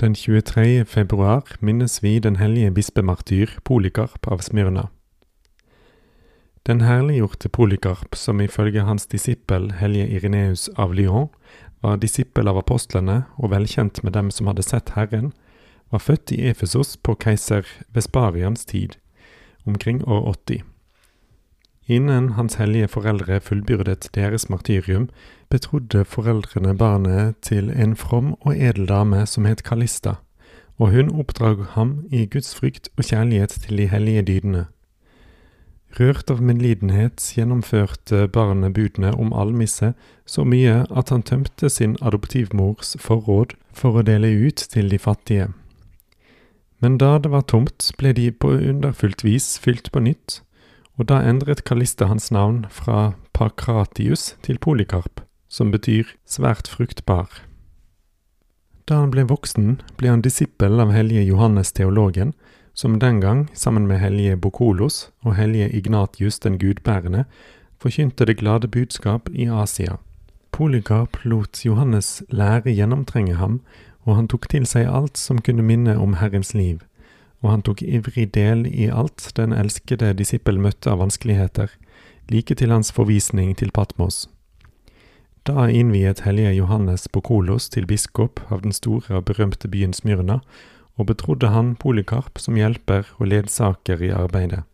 Den 23. februar minnes vi den hellige bispemartyr Polikarp av Smyrna. Den herliggjorte Polikarp, som ifølge hans disippel hellige Ireneus av Lyon var disippel av apostlene og velkjent med dem som hadde sett Herren, var født i Efesos på keiser Vesparians tid, omkring år 80. Innen hans hellige foreldre fullbyrdet deres martyrium, betrodde foreldrene barnet til en from og edel dame som het Kalista, og hun oppdrag ham i Guds frykt og kjærlighet til de hellige dydene. Rørt av medlidenhet gjennomførte barnet budene om almisse så mye at han tømte sin adoptivmors forråd for å dele ut til de fattige. Men da det var tomt, ble de på underfullt vis fylt på nytt, og da endret Kalista hans navn fra Pakratius til Polikarp, som betyr svært fruktbar. Da han ble voksen, ble han disippel av hellige Johannes teologen, som den gang, sammen med hellige Bokolos og hellige Ignatius den gudbærende, forkynte det glade budskap i Asia. Polikarp lot Johannes lære gjennomtrenge ham, og han tok til seg alt som kunne minne om Herrens liv, og han tok ivrig del i alt den elskede disippel møtte av vanskeligheter, like til hans forvisning til Patmos. Da innviet hellige Johannes Bokolos til biskop av den store og berømte byen Smyrna, og betrodde han Polikarp som hjelper og ledsaker i arbeidet.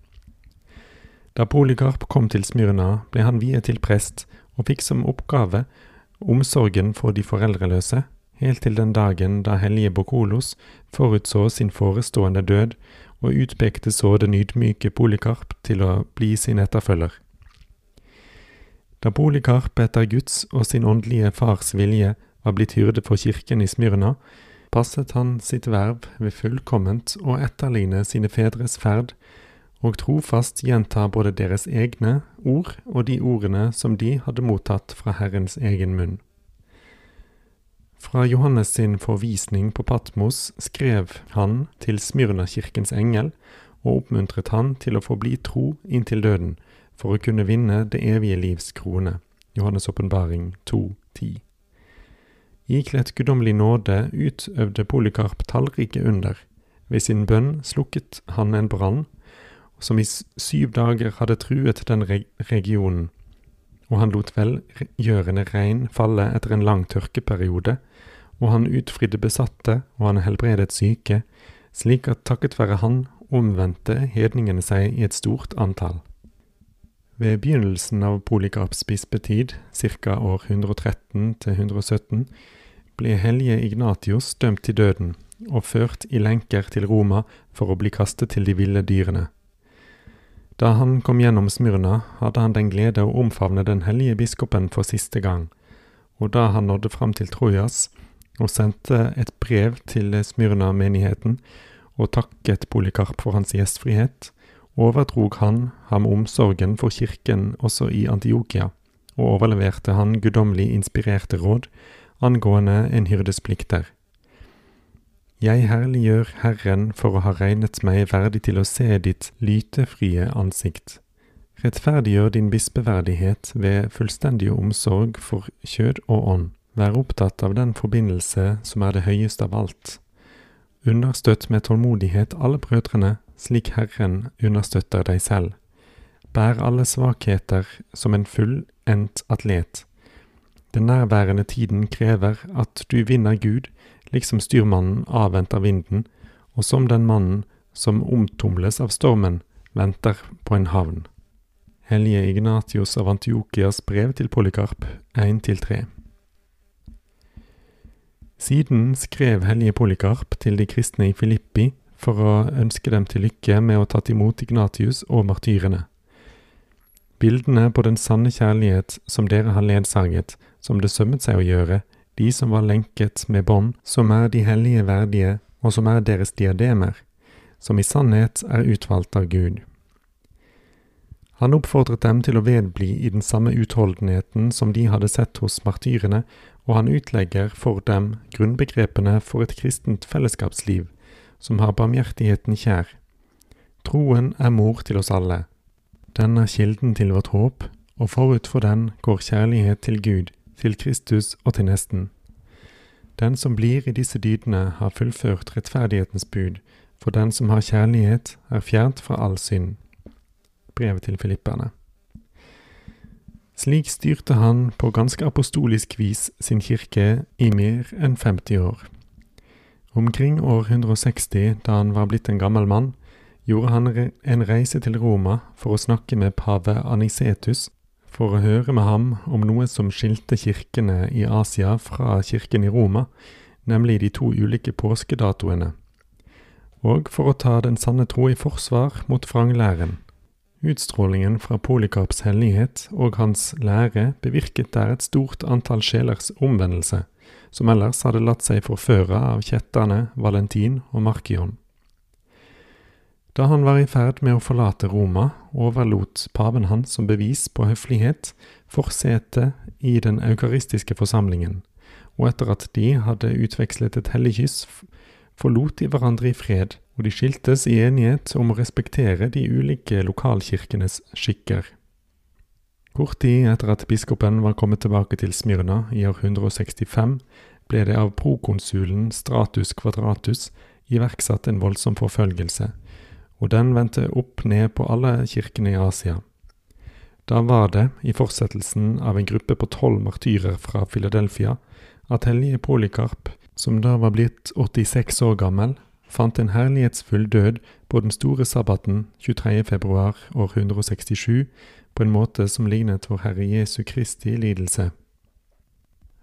Da Polikarp kom til Smyrna, ble han viet til prest og fikk som oppgave omsorgen for de foreldreløse, helt til den dagen da hellige Bokolos forutså sin forestående død og utpekte så den ydmyke Polikarp til å bli sin etterfølger. Da Polikarp etter Guds og sin åndelige fars vilje var blitt hyrde for kirken i Smyrna, passet han sitt verv ved fullkomment å etterligne sine fedres ferd, og trofast gjenta både deres egne ord og de ordene som de hadde mottatt fra Herrens egen munn. Fra Johannes sin forvisning på Patmos skrev han til Smyrna-kirkens engel og oppmuntret han til å forbli tro inntil døden, for å kunne vinne det evige livs krone. Johannes' åpenbaring 2.10. Ikledt guddommelig nåde utøvde Polikarp tallrike under. Ved sin bønn slukket han en brann som i syv dager hadde truet den regionen, og han lot velgjørende regn falle etter en lang tørkeperiode, og han utfridde besatte, og han helbredet syke, slik at takket være han omvendte hedningene seg i et stort antall. Ved begynnelsen av Polikarps bispetid, ca. år 113 til 117, ble hellige Ignatius dømt til døden og ført i lenker til Roma for å bli kastet til de ville dyrene. Da han kom gjennom Smyrna, hadde han den glede å omfavne den hellige biskopen for siste gang, og da han nådde fram til Trojas og sendte et brev til Smyrna-menigheten og takket Polikarp for hans gjestfrihet, overdrog han ham omsorgen for kirken også i Antiokia, og overleverte han guddommelig inspirerte råd angående en hyrdes plikter. Jeg herliggjør Herren for å ha regnet meg verdig til å se ditt lytefrie ansikt. Rettferdiggjør din bispeverdighet ved fullstendig omsorg for kjød og ånd. Vær opptatt av den forbindelse som er det høyeste av alt. Understøtt med tålmodighet alle brødrene, slik Herren understøtter deg selv. Bær alle svakheter som en fullendt atlet. Den nærværende tiden krever at du vinner Gud, liksom styrmannen avventer vinden, og som den mannen som omtumles av stormen, venter på en havn. Hellige Ignatius av Antiokias brev til Polikarp 1-3 Siden skrev hellige Polikarp til de kristne i Filippi for å ønske dem til lykke med å tatt imot Ignatius og martyrene. Bildene på den sanne kjærlighet som dere har ledsaget, som det sømmet seg å gjøre, de som var lenket med bånd, som er de hellige verdige, og som er deres diademer, som i sannhet er utvalgt av Gud. Han oppfordret dem til å vedbli i den samme utholdenheten som de hadde sett hos martyrene, og han utlegger for dem grunnbegrepene for et kristent fellesskapsliv, som har barmhjertigheten kjær. Troen er mor til oss alle. Den er kilden til vårt håp, og forut for den går kjærlighet til Gud, til Kristus og til nesten. Den som blir i disse dydene, har fullført rettferdighetens bud, for den som har kjærlighet, er fjernt fra all synd. Brevet til filipperne. Slik styrte han på ganske apostolisk vis sin kirke i mer enn 50 år. Omkring år 160, da han var blitt en gammel mann, gjorde han en reise til Roma for å snakke med pave Anisetus, for å høre med ham om noe som skilte kirkene i Asia fra kirken i Roma, nemlig de to ulike påskedatoene, og for å ta den sanne tro i forsvar mot vranglæren. Utstrålingen fra Polikarps hellighet og hans lære bevirket der et stort antall sjelers omvendelse, som ellers hadde latt seg forføre av kjetterne Valentin og Markion. Da han var i ferd med å forlate Roma, overlot paven hans som bevis på høflighet forsetet i den eukaristiske forsamlingen, og etter at de hadde utvekslet et hellig kyss, forlot de hverandre i fred, og de skiltes i enighet om å respektere de ulike lokalkirkenes skikker. Kort tid etter at biskopen var kommet tilbake til Smyrna i år 165, ble det av prokonsulen Stratus Quadratus iverksatt en voldsom forfølgelse og den vendte opp ned på alle kirkene i Asia. Da var det, i fortsettelsen av en gruppe på tolv martyrer fra Philadelphia, at hellige Polikarp, som da var blitt 86 år gammel, fant en herlighetsfull død på den store sabbaten 23. februar år 167 på en måte som lignet vår Herre Jesu Kristi lidelse.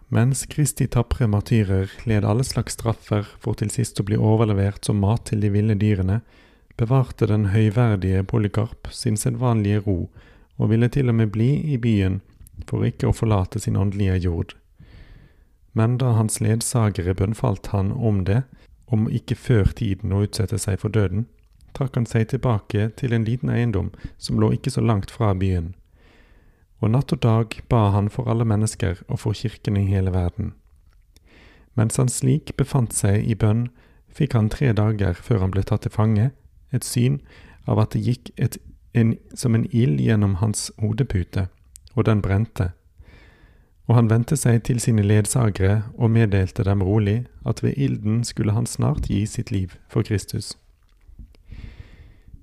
Mens Kristi tapre martyrer led alle slags straffer for til sist å bli overlevert som mat til de ville dyrene, bevarte den høyverdige Polikarp sin sedvanlige ro, og ville til og med bli i byen for ikke å forlate sin åndelige jord. Men da hans ledsagere bønnfalt han om det, om ikke før tiden å utsette seg for døden, trakk han seg tilbake til en liten eiendom som lå ikke så langt fra byen. Og natt og dag ba han for alle mennesker og for kirken i hele verden. Mens han slik befant seg i bønn, fikk han tre dager før han ble tatt til fange, et syn av at det gikk et, en, som en ild gjennom hans hodepute, og den brente. Og han vendte seg til sine ledsagere og meddelte dem rolig at ved ilden skulle han snart gi sitt liv for Kristus.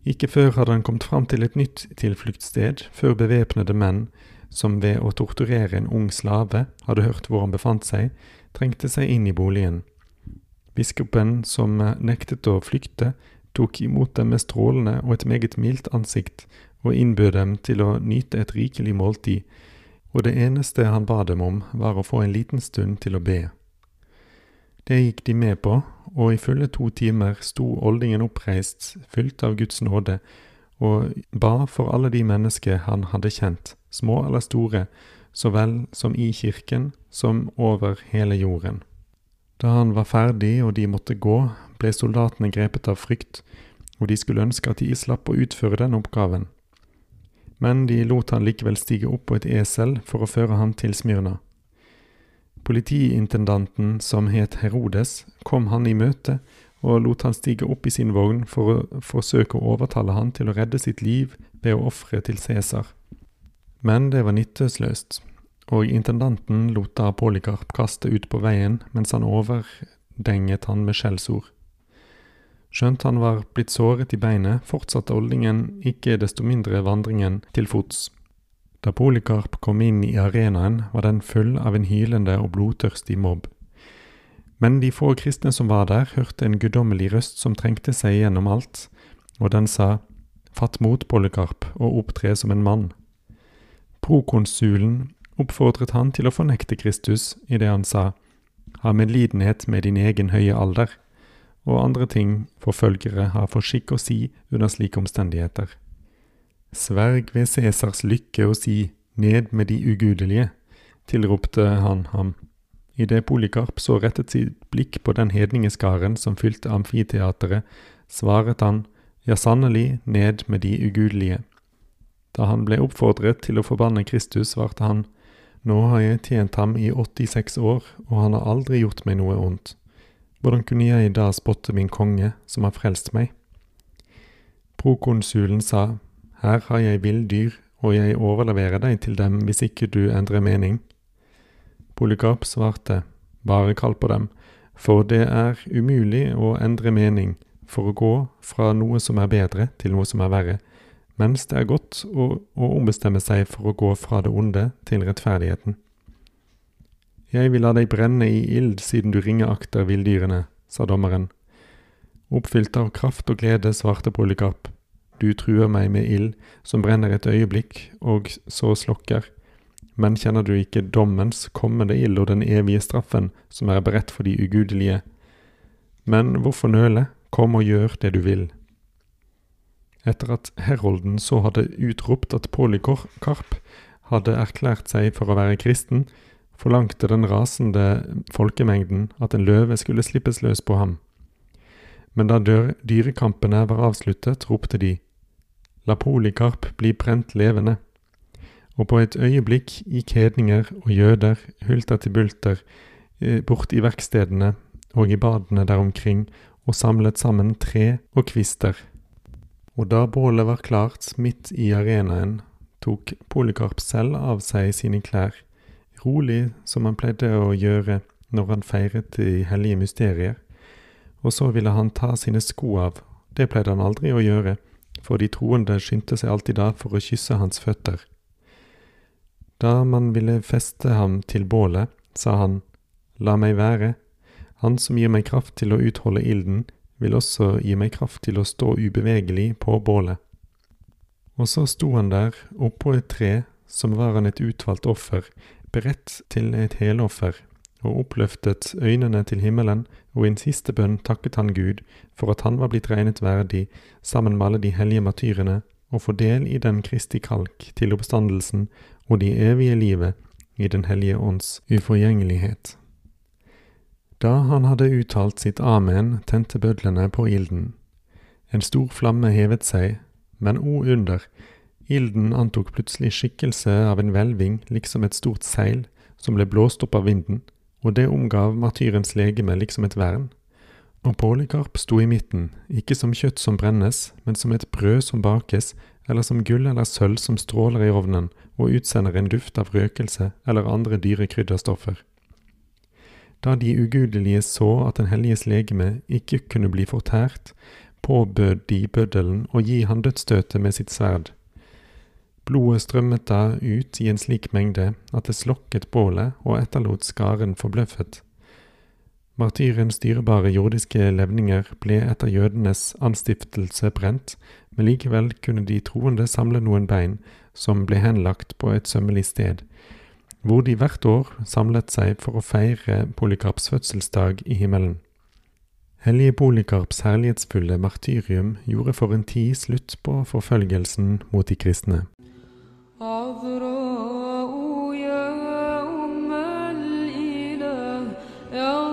Ikke før hadde han kommet fram til et nytt tilfluktssted, før bevæpnede menn, som ved å torturere en ung slave hadde hørt hvor han befant seg, trengte seg inn i boligen. Biskopen, som nektet å flykte, tok imot dem med strålende og et meget mildt ansikt, og innbød dem til å nyte et rikelig måltid, og det eneste han ba dem om, var å få en liten stund til å be. Det gikk de med på, og i fulle to timer sto oldingen oppreist, fylt av Guds nåde, og ba for alle de mennesker han hadde kjent, små eller store, så vel som i kirken som over hele jorden. Da han var ferdig og de måtte gå, ble soldatene grepet av frykt, og de skulle ønske at de slapp å utføre den oppgaven. Men de lot han likevel stige opp på et esel for å føre ham til Smyrna. Politiintendanten, som het Herodes, kom han i møte og lot han stige opp i sin vogn for å forsøke å overtale han til å redde sitt liv ved å ofre til Cæsar. Men det var nytteløst, og intendanten lot da Polikarp kaste ut på veien mens han overdenget han med skjellsord. Skjønt han var blitt såret i beinet, fortsatte oldingen ikke desto mindre vandringen til fots. Da Polikarp kom inn i arenaen, var den full av en hylende og blodtørstig mobb. Men de få kristne som var der, hørte en guddommelig røst som trengte seg gjennom alt, og den sa, Fatt mot, Polikarp, og opptre som en mann. Prokonsulen oppfordret han til å fornekte Kristus idet han sa, Ha medlidenhet med din egen høye alder og andre ting forfølgere har for skikk å si under slike omstendigheter. Sverg ved Cæsars lykke og si ned med de ugudelige, tilropte han ham. Idet Polikarp så rettet sitt blikk på den hedningeskaren som fylte amfiteateret, svaret han, ja sannelig, ned med de ugudelige. Da han ble oppfordret til å forbanne Kristus, svarte han, nå har jeg tjent ham i 86 år, og han har aldri gjort meg noe ondt. Hvordan kunne jeg da spotte min konge, som har frelst meg? Prokonsulen sa, Her har jeg villdyr, og jeg overleverer deg til dem hvis ikke du endrer mening. Polykarp svarte, Bare kall på dem, for det er umulig å endre mening for å gå fra noe som er bedre til noe som er verre, mens det er godt å, å ombestemme seg for å gå fra det onde til rettferdigheten. Jeg vil la deg brenne i ild siden du ringeakter villdyrene, sa dommeren. Oppfylt av kraft og glede svarte Polykarp, du truer meg med ild som brenner et øyeblikk og så slokker, men kjenner du ikke dommens kommende ild og den evige straffen som er beredt for de ugudelige? Men hvorfor nøle, kom og gjør det du vil. Etter at herolden så hadde utropt at Polykarp hadde erklært seg for å være kristen, forlangte den rasende folkemengden at en løve skulle slippes løs på ham. Men da dyrekampene var avsluttet, ropte de, La Polikarp bli brent levende. Og på et øyeblikk gikk hedninger og jøder hulter til bulter eh, bort i verkstedene og i badene der omkring og samlet sammen tre og kvister. Og da bålet var klart midt i arenaen, tok Polikarp selv av seg sine klær, rolig som han pleide å gjøre når han feiret de hellige mysterier, og så ville han ta sine sko av, det pleide han aldri å gjøre, for de troende skyndte seg alltid da for å kysse hans føtter. Da man ville feste ham til bålet, sa han, La meg være, han som gir meg kraft til å utholde ilden, vil også gi meg kraft til å stå ubevegelig på bålet. Og så sto han der, oppå et tre, som var han et utvalgt offer, beredt til et heloffer, og oppløftet øynene til himmelen, og i en siste bønn takket han Gud for at han var blitt regnet verdig, sammen med alle de hellige martyrene, og få del i den Kristi kalk til oppstandelsen og de evige livet i Den hellige ånds uforgjengelighet. Da han hadde uttalt sitt amen, tente bødlene på ilden. En stor flamme hevet seg, men o under, ilden antok plutselig skikkelse av en hvelving liksom et stort seil som ble blåst opp av vinden, og det omgav martyrens legeme liksom et vern. Og Polykarp sto i midten, ikke som kjøtt som brennes, men som et brød som bakes, eller som gull eller sølv som stråler i ovnen og utsender en duft av røkelse eller andre dyre krydderstoffer. Da de ugudelige så at Den helliges legeme ikke kunne bli fortært, påbød de bøddelen å gi han dødsstøtet med sitt sverd. Blodet strømmet da ut i en slik mengde at det slokket bålet og etterlot skaren forbløffet. Martyrens dyrebare jordiske levninger ble etter jødenes anstiftelse brent, men likevel kunne de troende samle noen bein som ble henlagt på et sømmelig sted, hvor de hvert år samlet seg for å feire Polikarps fødselsdag i himmelen. Hellige Polikarps herlighetsfulle martyrium gjorde for en tid slutt på forfølgelsen mot de kristne. عذراء يا أم الإله يا